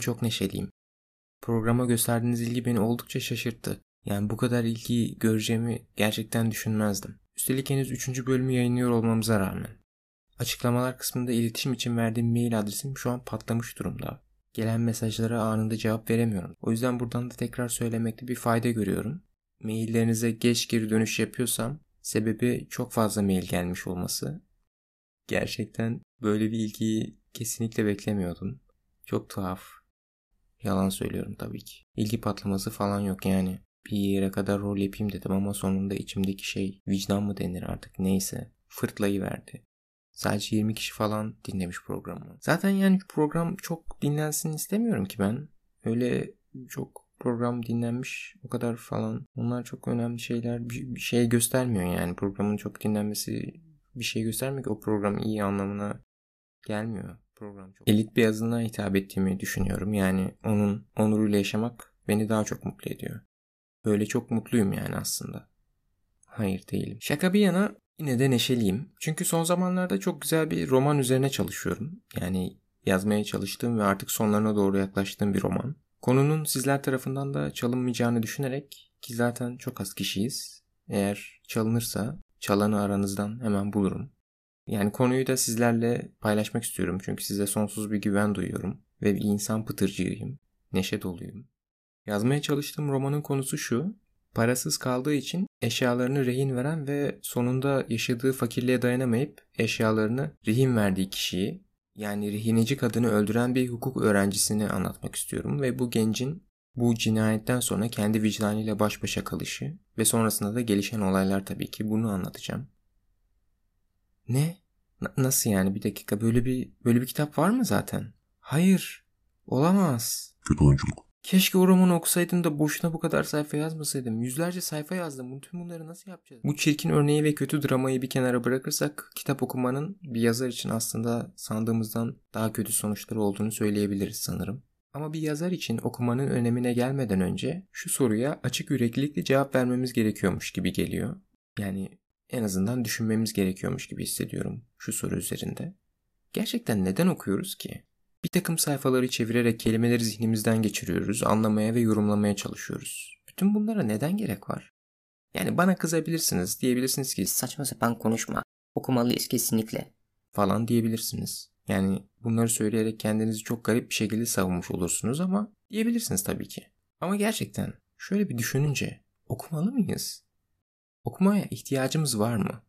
Çok neşeliyim. Programa gösterdiğiniz ilgi beni oldukça şaşırttı. Yani bu kadar ilgi göreceğimi gerçekten düşünmezdim. Üstelik henüz 3. bölümü yayınlıyor olmamıza rağmen. Açıklamalar kısmında iletişim için verdiğim mail adresim şu an patlamış durumda. Gelen mesajlara anında cevap veremiyorum. O yüzden buradan da tekrar söylemekte bir fayda görüyorum. Maillerinize geç geri dönüş yapıyorsam sebebi çok fazla mail gelmiş olması. Gerçekten böyle bir ilgiyi kesinlikle beklemiyordum. Çok tuhaf. Yalan söylüyorum tabii ki. İlgi patlaması falan yok yani. Bir yere kadar rol yapayım dedim ama sonunda içimdeki şey vicdan mı denir artık neyse fırtlayı verdi. Sadece 20 kişi falan dinlemiş programı. Zaten yani program çok dinlensin istemiyorum ki ben. Öyle çok program dinlenmiş o kadar falan. Onlar çok önemli şeyler bir, şey göstermiyor yani. Programın çok dinlenmesi bir şey göstermiyor ki o program iyi anlamına gelmiyor. Program çok. Elit bir azınlığa hitap ettiğimi düşünüyorum. Yani onun onuruyla yaşamak beni daha çok mutlu ediyor. Böyle çok mutluyum yani aslında. Hayır değilim. Şaka bir yana Yine de neşeliyim. Çünkü son zamanlarda çok güzel bir roman üzerine çalışıyorum. Yani yazmaya çalıştığım ve artık sonlarına doğru yaklaştığım bir roman. Konunun sizler tarafından da çalınmayacağını düşünerek ki zaten çok az kişiyiz. Eğer çalınırsa çalanı aranızdan hemen bulurum. Yani konuyu da sizlerle paylaşmak istiyorum çünkü size sonsuz bir güven duyuyorum ve bir insan pıtırcıyım, neşe doluyum. Yazmaya çalıştığım romanın konusu şu, Parasız kaldığı için eşyalarını rehin veren ve sonunda yaşadığı fakirliğe dayanamayıp eşyalarını rehin verdiği kişiyi yani rehineci kadını öldüren bir hukuk öğrencisini anlatmak istiyorum ve bu gencin bu cinayetten sonra kendi vicdanıyla baş başa kalışı ve sonrasında da gelişen olaylar tabii ki bunu anlatacağım. Ne? N- nasıl yani bir dakika böyle bir böyle bir kitap var mı zaten? Hayır. Olamaz. Kötü oyunculuk. Keşke o romanı okusaydım da boşuna bu kadar sayfa yazmasaydım. Yüzlerce sayfa yazdım. Bütün bunları nasıl yapacağız? Bu çirkin örneği ve kötü dramayı bir kenara bırakırsak kitap okumanın bir yazar için aslında sandığımızdan daha kötü sonuçları olduğunu söyleyebiliriz sanırım. Ama bir yazar için okumanın önemine gelmeden önce şu soruya açık yüreklilikle cevap vermemiz gerekiyormuş gibi geliyor. Yani en azından düşünmemiz gerekiyormuş gibi hissediyorum şu soru üzerinde. Gerçekten neden okuyoruz ki? Bir takım sayfaları çevirerek kelimeleri zihnimizden geçiriyoruz, anlamaya ve yorumlamaya çalışıyoruz. Bütün bunlara neden gerek var? Yani bana kızabilirsiniz, diyebilirsiniz ki saçma sapan konuşma, okumalıyız kesinlikle. Falan diyebilirsiniz. Yani bunları söyleyerek kendinizi çok garip bir şekilde savunmuş olursunuz ama diyebilirsiniz tabii ki. Ama gerçekten şöyle bir düşününce okumalı mıyız? Okumaya ihtiyacımız var mı?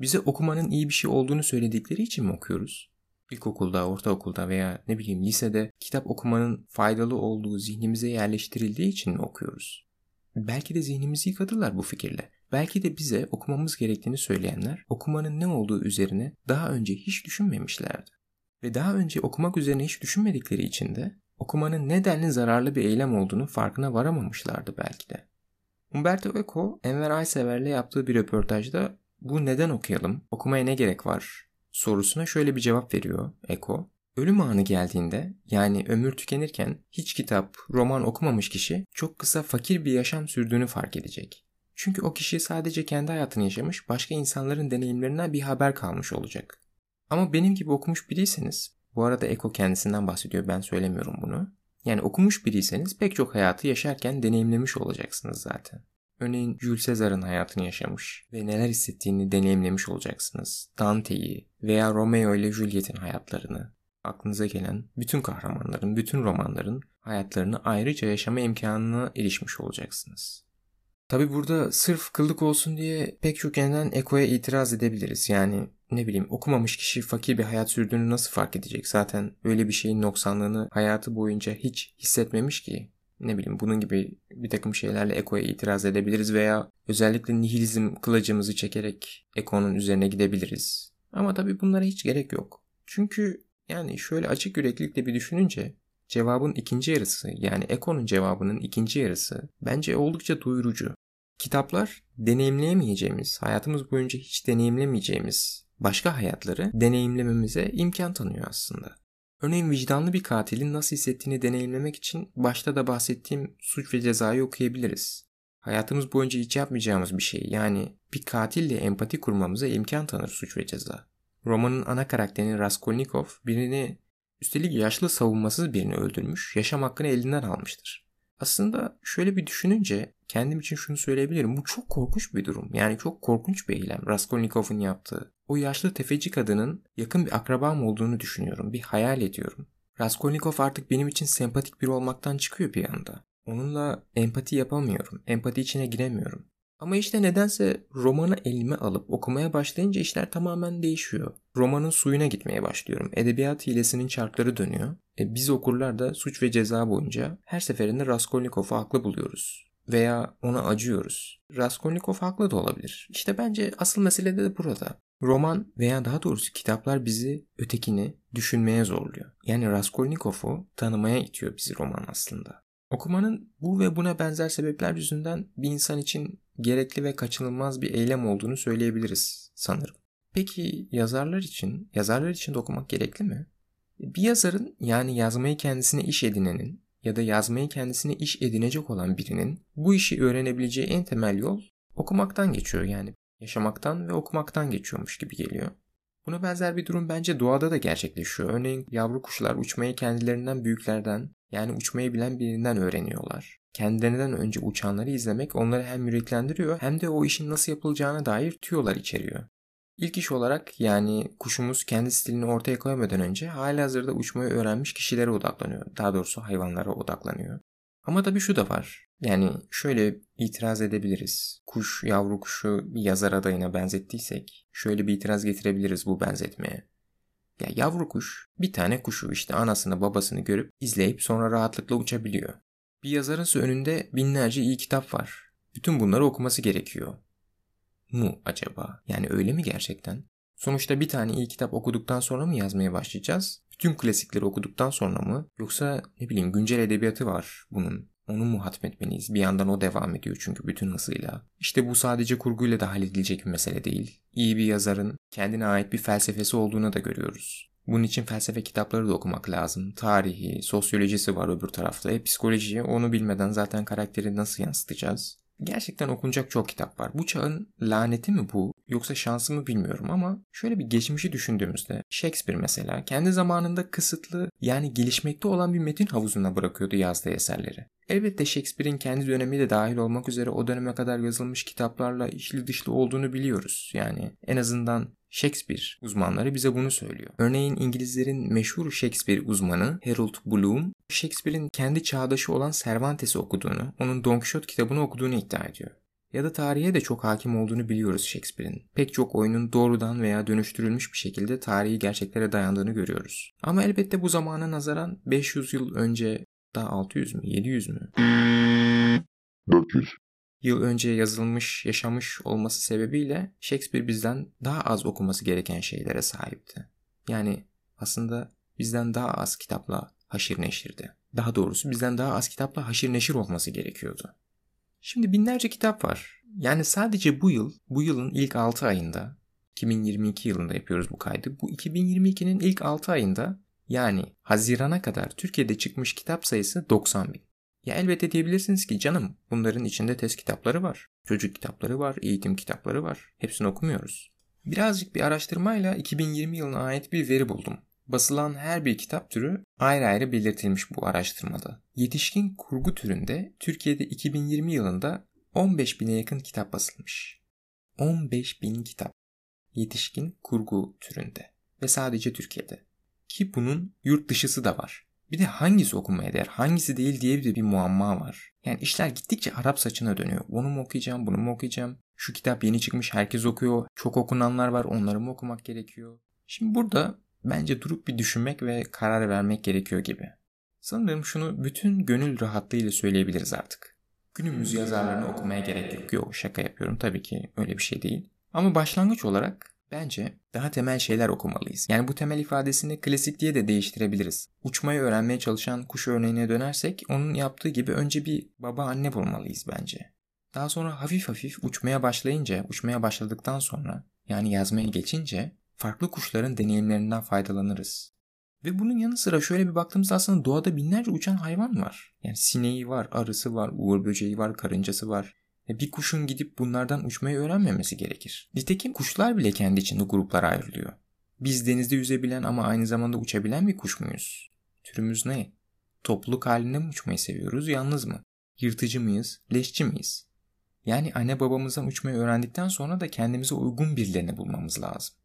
Bize okumanın iyi bir şey olduğunu söyledikleri için mi okuyoruz? ilkokulda, ortaokulda veya ne bileyim lisede kitap okumanın faydalı olduğu zihnimize yerleştirildiği için mi okuyoruz? Belki de zihnimizi yıkadılar bu fikirle. Belki de bize okumamız gerektiğini söyleyenler okumanın ne olduğu üzerine daha önce hiç düşünmemişlerdi. Ve daha önce okumak üzerine hiç düşünmedikleri için de okumanın nedenli zararlı bir eylem olduğunu farkına varamamışlardı belki de. Umberto Eco, Enver Aysever'le yaptığı bir röportajda bu neden okuyalım, okumaya ne gerek var sorusuna şöyle bir cevap veriyor Eko. Ölüm anı geldiğinde yani ömür tükenirken hiç kitap, roman okumamış kişi çok kısa fakir bir yaşam sürdüğünü fark edecek. Çünkü o kişi sadece kendi hayatını yaşamış, başka insanların deneyimlerinden bir haber kalmış olacak. Ama benim gibi okumuş biriyseniz, bu arada Eko kendisinden bahsediyor ben söylemiyorum bunu. Yani okumuş biriyseniz pek çok hayatı yaşarken deneyimlemiş olacaksınız zaten. Örneğin Jules Caesar'ın hayatını yaşamış ve neler hissettiğini deneyimlemiş olacaksınız. Dante'yi veya Romeo ile Juliet'in hayatlarını, aklınıza gelen bütün kahramanların, bütün romanların hayatlarını ayrıca yaşama imkanına erişmiş olacaksınız. Tabi burada sırf kıllık olsun diye pek çok yönden Eko'ya itiraz edebiliriz. Yani ne bileyim okumamış kişi fakir bir hayat sürdüğünü nasıl fark edecek? Zaten öyle bir şeyin noksanlığını hayatı boyunca hiç hissetmemiş ki ne bileyim bunun gibi bir takım şeylerle Eko'ya itiraz edebiliriz veya özellikle nihilizm kılıcımızı çekerek Eko'nun üzerine gidebiliriz. Ama tabii bunlara hiç gerek yok. Çünkü yani şöyle açık yüreklilikle bir düşününce cevabın ikinci yarısı yani Eko'nun cevabının ikinci yarısı bence oldukça doyurucu. Kitaplar deneyimleyemeyeceğimiz, hayatımız boyunca hiç deneyimlemeyeceğimiz başka hayatları deneyimlememize imkan tanıyor aslında. Örneğin vicdanlı bir katilin nasıl hissettiğini deneyimlemek için başta da bahsettiğim suç ve cezayı okuyabiliriz. Hayatımız boyunca hiç yapmayacağımız bir şey yani bir katille empati kurmamıza imkan tanır suç ve ceza. Romanın ana karakterini Raskolnikov birini Üstelik yaşlı savunmasız birini öldürmüş, yaşam hakkını elinden almıştır. Aslında şöyle bir düşününce kendim için şunu söyleyebilirim. Bu çok korkunç bir durum. Yani çok korkunç bir eylem Raskolnikov'un yaptığı. O yaşlı tefeci kadının yakın bir akrabam olduğunu düşünüyorum. Bir hayal ediyorum. Raskolnikov artık benim için sempatik biri olmaktan çıkıyor bir anda. Onunla empati yapamıyorum. Empati içine giremiyorum. Ama işte nedense romanı elime alıp okumaya başlayınca işler tamamen değişiyor. Romanın suyuna gitmeye başlıyorum. Edebiyat hilesinin çarkları dönüyor. E, biz okurlar da suç ve ceza boyunca her seferinde Raskolnikov'u haklı buluyoruz. Veya ona acıyoruz. Raskolnikov haklı da olabilir. İşte bence asıl mesele de burada. Roman veya daha doğrusu kitaplar bizi ötekini düşünmeye zorluyor. Yani Raskolnikov'u tanımaya itiyor bizi roman aslında. Okumanın bu ve buna benzer sebepler yüzünden bir insan için gerekli ve kaçınılmaz bir eylem olduğunu söyleyebiliriz sanırım. Peki yazarlar için, yazarlar için de okumak gerekli mi? Bir yazarın yani yazmayı kendisine iş edinenin ya da yazmayı kendisine iş edinecek olan birinin bu işi öğrenebileceği en temel yol okumaktan geçiyor yani yaşamaktan ve okumaktan geçiyormuş gibi geliyor. Buna benzer bir durum bence doğada da gerçekleşiyor. Örneğin yavru kuşlar uçmayı kendilerinden büyüklerden yani uçmayı bilen birinden öğreniyorlar. Kendilerinden önce uçanları izlemek onları hem yüreklendiriyor hem de o işin nasıl yapılacağına dair tüyolar içeriyor. İlk iş olarak yani kuşumuz kendi stilini ortaya koymadan önce hali hazırda uçmayı öğrenmiş kişilere odaklanıyor. Daha doğrusu hayvanlara odaklanıyor. Ama tabii şu da var. Yani şöyle itiraz edebiliriz. Kuş, yavru kuşu bir yazar adayına benzettiysek şöyle bir itiraz getirebiliriz bu benzetmeye. Ya yavru kuş bir tane kuşu işte anasını babasını görüp izleyip sonra rahatlıkla uçabiliyor. Bir yazarın önünde binlerce iyi kitap var. Bütün bunları okuması gerekiyor. Mu acaba? Yani öyle mi gerçekten? Sonuçta bir tane iyi kitap okuduktan sonra mı yazmaya başlayacağız? Bütün klasikleri okuduktan sonra mı? Yoksa ne bileyim güncel edebiyatı var bunun. Onu mu hatmetmeliyiz? Bir yandan o devam ediyor çünkü bütün hızıyla. İşte bu sadece kurguyla da halledilecek bir mesele değil. İyi bir yazarın kendine ait bir felsefesi olduğunu da görüyoruz. Bunun için felsefe kitapları da okumak lazım. Tarihi, sosyolojisi var öbür tarafta. E, psikolojiyi onu bilmeden zaten karakteri nasıl yansıtacağız? Gerçekten okunacak çok kitap var. Bu çağın laneti mi bu yoksa şansı mı bilmiyorum ama şöyle bir geçmişi düşündüğümüzde Shakespeare mesela kendi zamanında kısıtlı yani gelişmekte olan bir metin havuzuna bırakıyordu yazdığı eserleri. Elbette Shakespeare'in kendi dönemi de dahil olmak üzere o döneme kadar yazılmış kitaplarla içli dışlı olduğunu biliyoruz. Yani en azından Shakespeare uzmanları bize bunu söylüyor. Örneğin İngilizlerin meşhur Shakespeare uzmanı Harold Bloom, Shakespeare'in kendi çağdaşı olan Cervantes'i okuduğunu, onun Don Quixote kitabını okuduğunu iddia ediyor. Ya da tarihe de çok hakim olduğunu biliyoruz Shakespeare'in. Pek çok oyunun doğrudan veya dönüştürülmüş bir şekilde tarihi gerçeklere dayandığını görüyoruz. Ama elbette bu zamana nazaran 500 yıl önce daha 600 mü 700 mü? 400 yıl önce yazılmış, yaşamış olması sebebiyle Shakespeare bizden daha az okuması gereken şeylere sahipti. Yani aslında bizden daha az kitapla haşir neşirdi. Daha doğrusu bizden daha az kitapla haşir neşir olması gerekiyordu. Şimdi binlerce kitap var. Yani sadece bu yıl, bu yılın ilk 6 ayında, 2022 yılında yapıyoruz bu kaydı. Bu 2022'nin ilk 6 ayında yani Haziran'a kadar Türkiye'de çıkmış kitap sayısı 90 bin. Ya elbette diyebilirsiniz ki canım bunların içinde test kitapları var. Çocuk kitapları var, eğitim kitapları var. Hepsini okumuyoruz. Birazcık bir araştırmayla 2020 yılına ait bir veri buldum. Basılan her bir kitap türü ayrı ayrı belirtilmiş bu araştırmada. Yetişkin kurgu türünde Türkiye'de 2020 yılında 15 bine yakın kitap basılmış. 15 bin kitap. Yetişkin kurgu türünde. Ve sadece Türkiye'de. Ki bunun yurt dışısı da var. Bir de hangisi okunmaya değer, hangisi değil diye bir, bir muamma var. Yani işler gittikçe Arap saçına dönüyor. Bunu mu okuyacağım, bunu mu okuyacağım? Şu kitap yeni çıkmış, herkes okuyor. Çok okunanlar var, onları mı okumak gerekiyor? Şimdi burada bence durup bir düşünmek ve karar vermek gerekiyor gibi. Sanırım şunu bütün gönül rahatlığıyla söyleyebiliriz artık. Günümüz yazarlarını okumaya gerek yok. Yok şaka yapıyorum tabii ki öyle bir şey değil. Ama başlangıç olarak Bence daha temel şeyler okumalıyız. Yani bu temel ifadesini klasik diye de değiştirebiliriz. Uçmayı öğrenmeye çalışan kuş örneğine dönersek onun yaptığı gibi önce bir baba anne bulmalıyız bence. Daha sonra hafif hafif uçmaya başlayınca, uçmaya başladıktan sonra yani yazmaya geçince farklı kuşların deneyimlerinden faydalanırız. Ve bunun yanı sıra şöyle bir baktığımızda aslında doğada binlerce uçan hayvan var. Yani sineği var, arısı var, uğur böceği var, karıncası var. E, bir kuşun gidip bunlardan uçmayı öğrenmemesi gerekir. Nitekim kuşlar bile kendi içinde gruplara ayrılıyor. Biz denizde yüzebilen ama aynı zamanda uçabilen bir kuş muyuz? Türümüz ne? Topluluk halinde mi uçmayı seviyoruz, yalnız mı? Yırtıcı mıyız, leşçi miyiz? Yani anne babamızdan uçmayı öğrendikten sonra da kendimize uygun birilerini bulmamız lazım.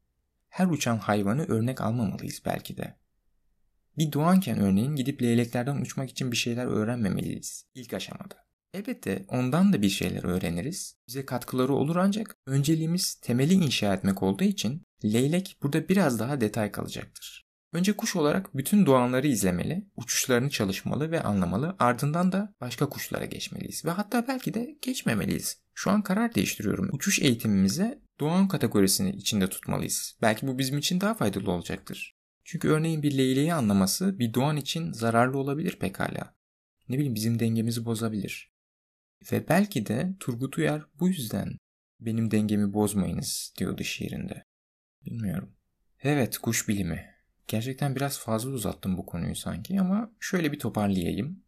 Her uçan hayvanı örnek almamalıyız belki de. Bir doğanken örneğin gidip leyleklerden uçmak için bir şeyler öğrenmemeliyiz ilk aşamada. Elbette ondan da bir şeyler öğreniriz. Bize katkıları olur ancak önceliğimiz temeli inşa etmek olduğu için leylek burada biraz daha detay kalacaktır. Önce kuş olarak bütün doğanları izlemeli, uçuşlarını çalışmalı ve anlamalı, ardından da başka kuşlara geçmeliyiz ve hatta belki de geçmemeliyiz. Şu an karar değiştiriyorum. Uçuş eğitimimize doğan kategorisini içinde tutmalıyız. Belki bu bizim için daha faydalı olacaktır. Çünkü örneğin bir leyleği anlaması bir doğan için zararlı olabilir pekala. Ne bileyim bizim dengemizi bozabilir. Ve belki de Turgut Uyar bu yüzden benim dengemi bozmayınız diyordu şiirinde. Bilmiyorum. Evet kuş bilimi. Gerçekten biraz fazla uzattım bu konuyu sanki ama şöyle bir toparlayayım.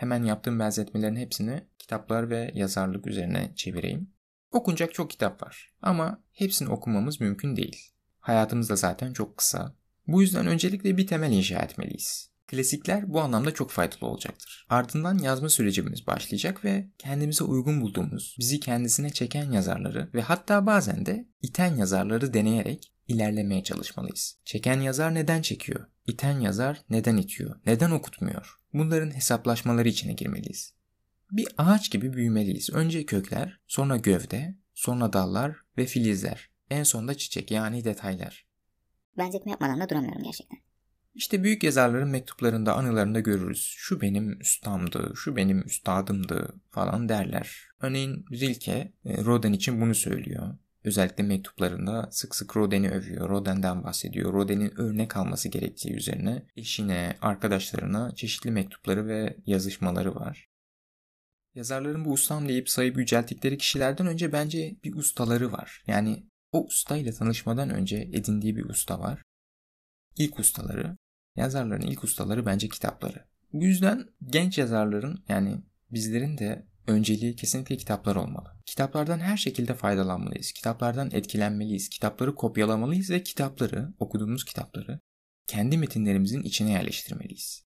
Hemen yaptığım benzetmelerin hepsini kitaplar ve yazarlık üzerine çevireyim. Okunacak çok kitap var ama hepsini okumamız mümkün değil. Hayatımız da zaten çok kısa. Bu yüzden öncelikle bir temel inşa etmeliyiz. Klasikler bu anlamda çok faydalı olacaktır. Ardından yazma sürecimiz başlayacak ve kendimize uygun bulduğumuz, bizi kendisine çeken yazarları ve hatta bazen de iten yazarları deneyerek ilerlemeye çalışmalıyız. Çeken yazar neden çekiyor? İten yazar neden itiyor? Neden okutmuyor? Bunların hesaplaşmaları içine girmeliyiz. Bir ağaç gibi büyümeliyiz. Önce kökler, sonra gövde, sonra dallar ve filizler. En sonda çiçek yani detaylar. Benzetme yapmadan da duramıyorum gerçekten. İşte büyük yazarların mektuplarında, anılarında görürüz. Şu benim ustamdı, şu benim üstadımdı falan derler. Örneğin Rilke, e, Rodin için bunu söylüyor. Özellikle mektuplarında sık sık Rodin'i övüyor, Rodin'den bahsediyor. Rodin'in örnek alması gerektiği üzerine eşine, arkadaşlarına çeşitli mektupları ve yazışmaları var. Yazarların bu ustam deyip sayıp yücelttikleri kişilerden önce bence bir ustaları var. Yani o usta ile tanışmadan önce edindiği bir usta var. İlk ustaları, yazarların ilk ustaları bence kitapları. Bu yüzden genç yazarların yani bizlerin de önceliği kesinlikle kitaplar olmalı. Kitaplardan her şekilde faydalanmalıyız. Kitaplardan etkilenmeliyiz. Kitapları kopyalamalıyız ve kitapları, okuduğumuz kitapları kendi metinlerimizin içine yerleştirmeliyiz.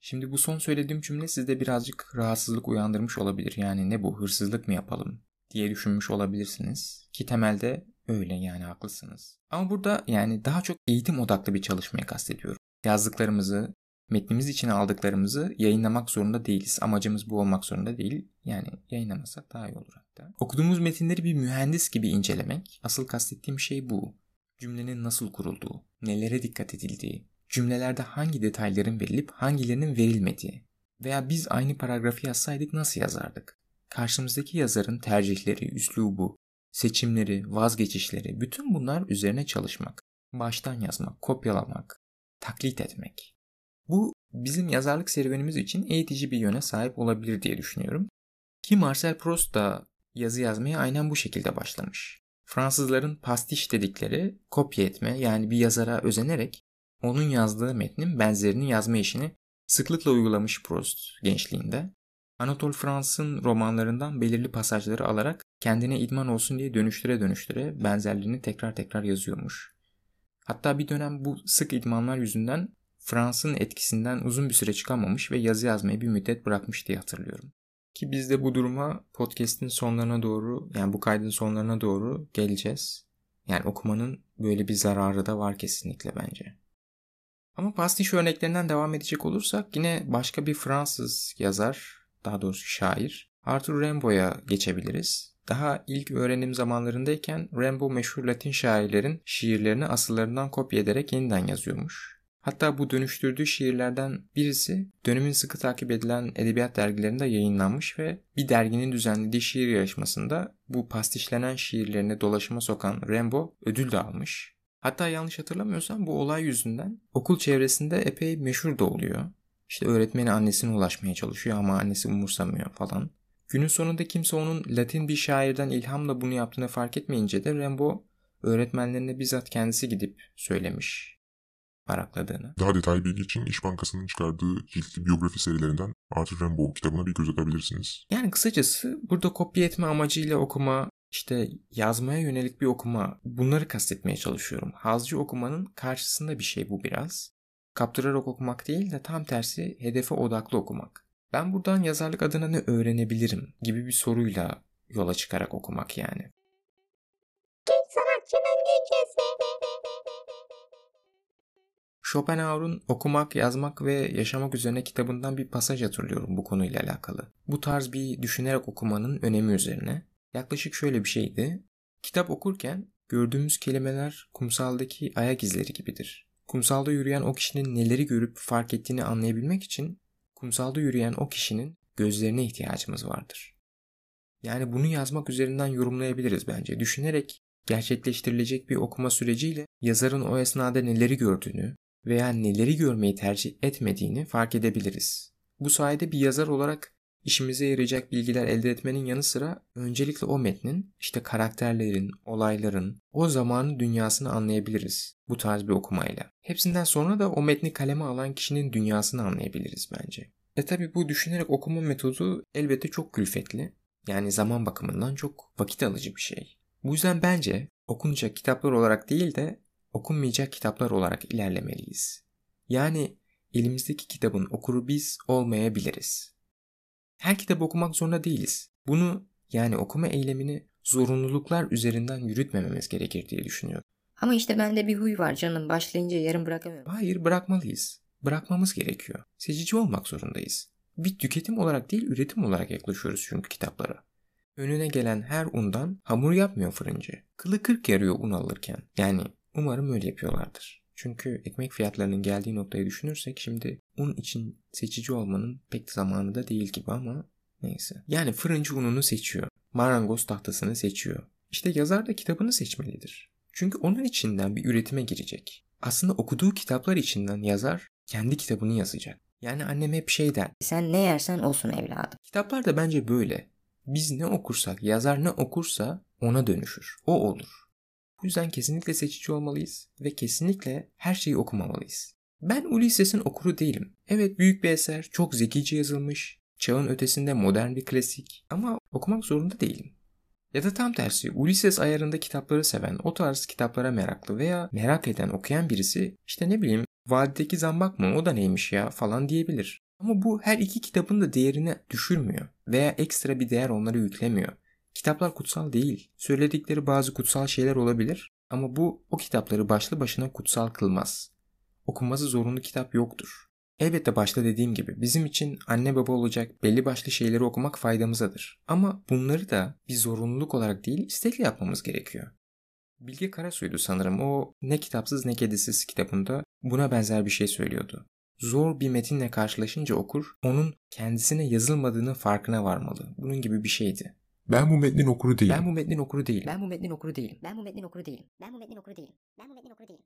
Şimdi bu son söylediğim cümle sizde birazcık rahatsızlık uyandırmış olabilir. Yani ne bu hırsızlık mı yapalım diye düşünmüş olabilirsiniz. Ki temelde öyle yani haklısınız. Ama burada yani daha çok eğitim odaklı bir çalışmaya kastediyorum. Yazdıklarımızı, metnimiz içine aldıklarımızı yayınlamak zorunda değiliz. Amacımız bu olmak zorunda değil. Yani yayınlamasak daha iyi olur hatta. Okuduğumuz metinleri bir mühendis gibi incelemek. Asıl kastettiğim şey bu. Cümlenin nasıl kurulduğu, nelere dikkat edildiği, cümlelerde hangi detayların verilip hangilerinin verilmediği veya biz aynı paragrafı yazsaydık nasıl yazardık? Karşımızdaki yazarın tercihleri, üslubu, seçimleri, vazgeçişleri bütün bunlar üzerine çalışmak, baştan yazmak, kopyalamak, taklit etmek. Bu bizim yazarlık serüvenimiz için eğitici bir yöne sahip olabilir diye düşünüyorum. Ki Marcel Proust da yazı yazmaya aynen bu şekilde başlamış. Fransızların pastiş dedikleri kopya etme yani bir yazara özenerek onun yazdığı metnin benzerini yazma işini sıklıkla uygulamış Proust gençliğinde. Anatole Fransız'ın romanlarından belirli pasajları alarak kendine idman olsun diye dönüştüre dönüştüre benzerliğini tekrar tekrar yazıyormuş. Hatta bir dönem bu sık idmanlar yüzünden Fransız'ın etkisinden uzun bir süre çıkamamış ve yazı yazmayı bir müddet bırakmış diye hatırlıyorum. Ki biz de bu duruma podcast'in sonlarına doğru yani bu kaydın sonlarına doğru geleceğiz. Yani okumanın böyle bir zararı da var kesinlikle bence. Ama pastiş örneklerinden devam edecek olursak yine başka bir Fransız yazar, daha doğrusu şair, Arthur Rimbaud'a geçebiliriz. Daha ilk öğrenim zamanlarındayken Rimbaud meşhur Latin şairlerin şiirlerini asıllarından kopya ederek yeniden yazıyormuş. Hatta bu dönüştürdüğü şiirlerden birisi dönemin sıkı takip edilen edebiyat dergilerinde yayınlanmış ve bir derginin düzenlediği şiir yarışmasında bu pastişlenen şiirlerini dolaşıma sokan Rimbaud ödül de almış. Hatta yanlış hatırlamıyorsam bu olay yüzünden okul çevresinde epey meşhur da oluyor. İşte öğretmeni annesine ulaşmaya çalışıyor ama annesi umursamıyor falan. Günün sonunda kimse onun Latin bir şairden ilhamla bunu yaptığını fark etmeyince de Rimbaud öğretmenlerine bizzat kendisi gidip söylemiş parakladığını. Daha detaylı bilgi için İş Bankası'nın çıkardığı ciltli biyografi serilerinden Arthur Rimbaud kitabına bir göz atabilirsiniz. Yani kısacası burada kopya etme amacıyla okuma işte yazmaya yönelik bir okuma bunları kastetmeye çalışıyorum. Hazcı okumanın karşısında bir şey bu biraz. Kaptırarak okumak değil de tam tersi hedefe odaklı okumak. Ben buradan yazarlık adına ne öğrenebilirim gibi bir soruyla yola çıkarak okumak yani. Schopenhauer'un Okumak, Yazmak ve Yaşamak üzerine kitabından bir pasaj hatırlıyorum bu konuyla alakalı. Bu tarz bir düşünerek okumanın önemi üzerine. Yaklaşık şöyle bir şeydi. Kitap okurken gördüğümüz kelimeler kumsaldaki ayak izleri gibidir. Kumsalda yürüyen o kişinin neleri görüp fark ettiğini anlayabilmek için kumsalda yürüyen o kişinin gözlerine ihtiyacımız vardır. Yani bunu yazmak üzerinden yorumlayabiliriz bence. Düşünerek gerçekleştirilecek bir okuma süreciyle yazarın o esnada neleri gördüğünü veya neleri görmeyi tercih etmediğini fark edebiliriz. Bu sayede bir yazar olarak işimize yarayacak bilgiler elde etmenin yanı sıra öncelikle o metnin, işte karakterlerin, olayların, o zamanın dünyasını anlayabiliriz bu tarz bir okumayla. Hepsinden sonra da o metni kaleme alan kişinin dünyasını anlayabiliriz bence. E tabi bu düşünerek okuma metodu elbette çok külfetli. Yani zaman bakımından çok vakit alıcı bir şey. Bu yüzden bence okunacak kitaplar olarak değil de okunmayacak kitaplar olarak ilerlemeliyiz. Yani elimizdeki kitabın okuru biz olmayabiliriz. Her kitabı okumak zorunda değiliz. Bunu yani okuma eylemini zorunluluklar üzerinden yürütmememiz gerekir diye düşünüyorum. Ama işte bende bir huy var canım. Başlayınca yarım bırakamıyorum. Hayır bırakmalıyız. Bırakmamız gerekiyor. Seçici olmak zorundayız. Bir tüketim olarak değil üretim olarak yaklaşıyoruz çünkü kitaplara. Önüne gelen her undan hamur yapmıyor fırıncı. Kılı kırk yarıyor un alırken. Yani umarım öyle yapıyorlardır. Çünkü ekmek fiyatlarının geldiği noktayı düşünürsek şimdi un için seçici olmanın pek zamanı da değil gibi ama neyse. Yani fırıncı ununu seçiyor. Marangoz tahtasını seçiyor. İşte yazar da kitabını seçmelidir. Çünkü onun içinden bir üretime girecek. Aslında okuduğu kitaplar içinden yazar kendi kitabını yazacak. Yani annem hep şey der. Sen ne yersen olsun evladım. Kitaplar da bence böyle. Biz ne okursak, yazar ne okursa ona dönüşür. O olur. Bu yüzden kesinlikle seçici olmalıyız ve kesinlikle her şeyi okumamalıyız. Ben Ulysses'in okuru değilim. Evet büyük bir eser, çok zekice yazılmış, çağın ötesinde modern bir klasik ama okumak zorunda değilim. Ya da tam tersi Ulysses ayarında kitapları seven, o tarz kitaplara meraklı veya merak eden okuyan birisi işte ne bileyim vadideki zambak mı o da neymiş ya falan diyebilir. Ama bu her iki kitabın da değerini düşürmüyor veya ekstra bir değer onlara yüklemiyor. Kitaplar kutsal değil. Söyledikleri bazı kutsal şeyler olabilir ama bu o kitapları başlı başına kutsal kılmaz. Okunması zorunlu kitap yoktur. Elbette başta dediğim gibi bizim için anne baba olacak belli başlı şeyleri okumak faydamızadır. Ama bunları da bir zorunluluk olarak değil istekli yapmamız gerekiyor. Bilge Karasu'ydu sanırım o Ne Kitapsız Ne Kedisiz kitabında buna benzer bir şey söylüyordu. Zor bir metinle karşılaşınca okur, onun kendisine yazılmadığını farkına varmalı. Bunun gibi bir şeydi. Ben bu metnin okuru değilim. Ben bu metnin okuru değilim. Ben bu metnin okuru değilim. Ben bu metnin okuru değilim. Ben bu metnin okuru değilim. Ben bu metnin okuru değilim.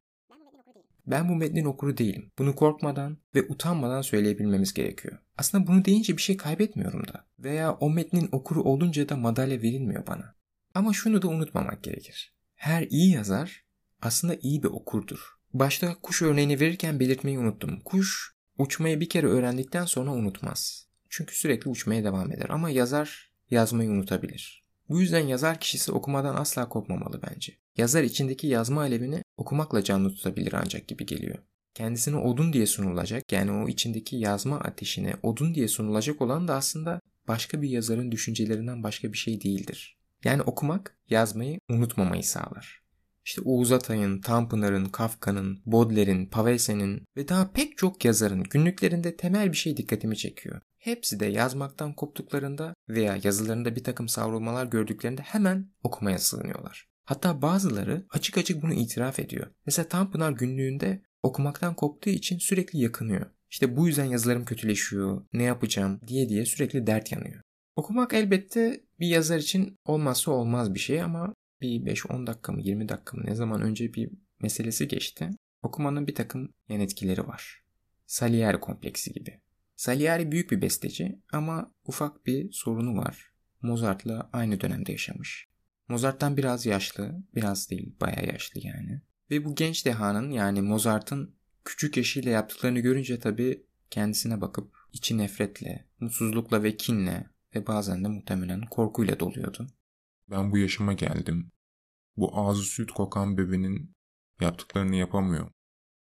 Ben bu metnin okuru değilim. Bunu korkmadan ve utanmadan söyleyebilmemiz gerekiyor. Aslında bunu deyince bir şey kaybetmiyorum da. Veya o metnin okuru olunca da madalya verilmiyor bana. Ama şunu da unutmamak gerekir. Her iyi yazar aslında iyi bir okurdur. Başta kuş örneğini verirken belirtmeyi unuttum. Kuş uçmayı bir kere öğrendikten sonra unutmaz. Çünkü sürekli uçmaya devam eder ama yazar yazmayı unutabilir. Bu yüzden yazar kişisi okumadan asla kopmamalı bence. Yazar içindeki yazma alevini okumakla canlı tutabilir ancak gibi geliyor. Kendisine odun diye sunulacak yani o içindeki yazma ateşine odun diye sunulacak olan da aslında başka bir yazarın düşüncelerinden başka bir şey değildir. Yani okumak yazmayı unutmamayı sağlar. İşte Oğuz Atay'ın, Tanpınar'ın, Kafka'nın, Baudelaire'in, Pavelsen'in ve daha pek çok yazarın günlüklerinde temel bir şey dikkatimi çekiyor. Hepsi de yazmaktan koptuklarında veya yazılarında bir takım savrulmalar gördüklerinde hemen okumaya sığınıyorlar. Hatta bazıları açık açık bunu itiraf ediyor. Mesela Tanpınar günlüğünde okumaktan koptuğu için sürekli yakınıyor. İşte bu yüzden yazılarım kötüleşiyor, ne yapacağım diye diye sürekli dert yanıyor. Okumak elbette bir yazar için olmazsa olmaz bir şey ama bir 5-10 dakika mı 20 dakika mı ne zaman önce bir meselesi geçti. Okumanın bir takım yan etkileri var. Salieri kompleksi gibi. Salieri büyük bir besteci ama ufak bir sorunu var. Mozart'la aynı dönemde yaşamış. Mozart'tan biraz yaşlı, biraz değil bayağı yaşlı yani. Ve bu genç dehanın yani Mozart'ın küçük yaşıyla yaptıklarını görünce tabii kendisine bakıp içi nefretle, mutsuzlukla ve kinle ve bazen de muhtemelen korkuyla doluyordu. Ben bu yaşıma geldim. Bu ağzı süt kokan bebenin yaptıklarını yapamıyorum.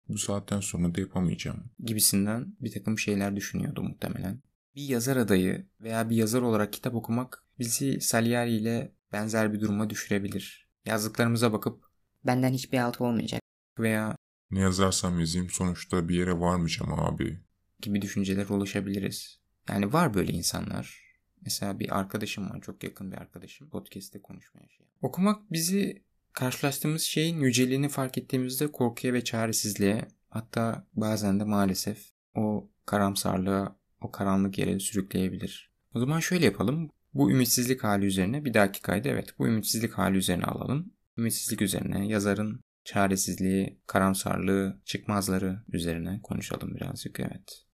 Bu saatten sonra da yapamayacağım. Gibisinden bir takım şeyler düşünüyordu muhtemelen. Bir yazar adayı veya bir yazar olarak kitap okumak bizi Salieri ile benzer bir duruma düşürebilir. Yazdıklarımıza bakıp Benden hiçbir alt olmayacak. veya Ne yazarsam yazayım sonuçta bir yere varmayacağım abi. gibi düşünceler ulaşabiliriz. Yani var böyle insanlar. Mesela bir arkadaşım var, çok yakın bir arkadaşım. Podcast'te konuşmaya şey. Okumak bizi karşılaştığımız şeyin yüceliğini fark ettiğimizde korkuya ve çaresizliğe hatta bazen de maalesef o karamsarlığa, o karanlık yere sürükleyebilir. O zaman şöyle yapalım. Bu ümitsizlik hali üzerine bir dahaki kaydı evet bu ümitsizlik hali üzerine alalım. Ümitsizlik üzerine yazarın çaresizliği, karamsarlığı, çıkmazları üzerine konuşalım birazcık evet.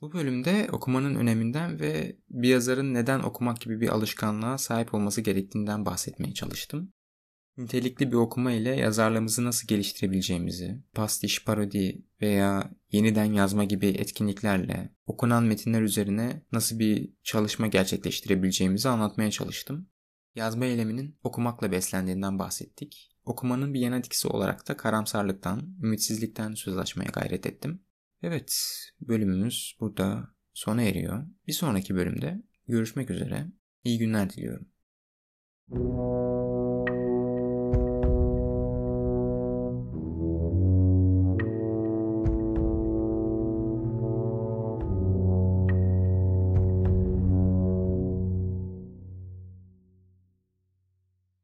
Bu bölümde okumanın öneminden ve bir yazarın neden okumak gibi bir alışkanlığa sahip olması gerektiğinden bahsetmeye çalıştım. Nitelikli bir okuma ile yazarlığımızı nasıl geliştirebileceğimizi, pastiş, parodi veya yeniden yazma gibi etkinliklerle okunan metinler üzerine nasıl bir çalışma gerçekleştirebileceğimizi anlatmaya çalıştım. Yazma eyleminin okumakla beslendiğinden bahsettik. Okumanın bir yan etkisi olarak da karamsarlıktan, ümitsizlikten söz açmaya gayret ettim. Evet, bölümümüz burada sona eriyor. Bir sonraki bölümde görüşmek üzere. İyi günler diliyorum.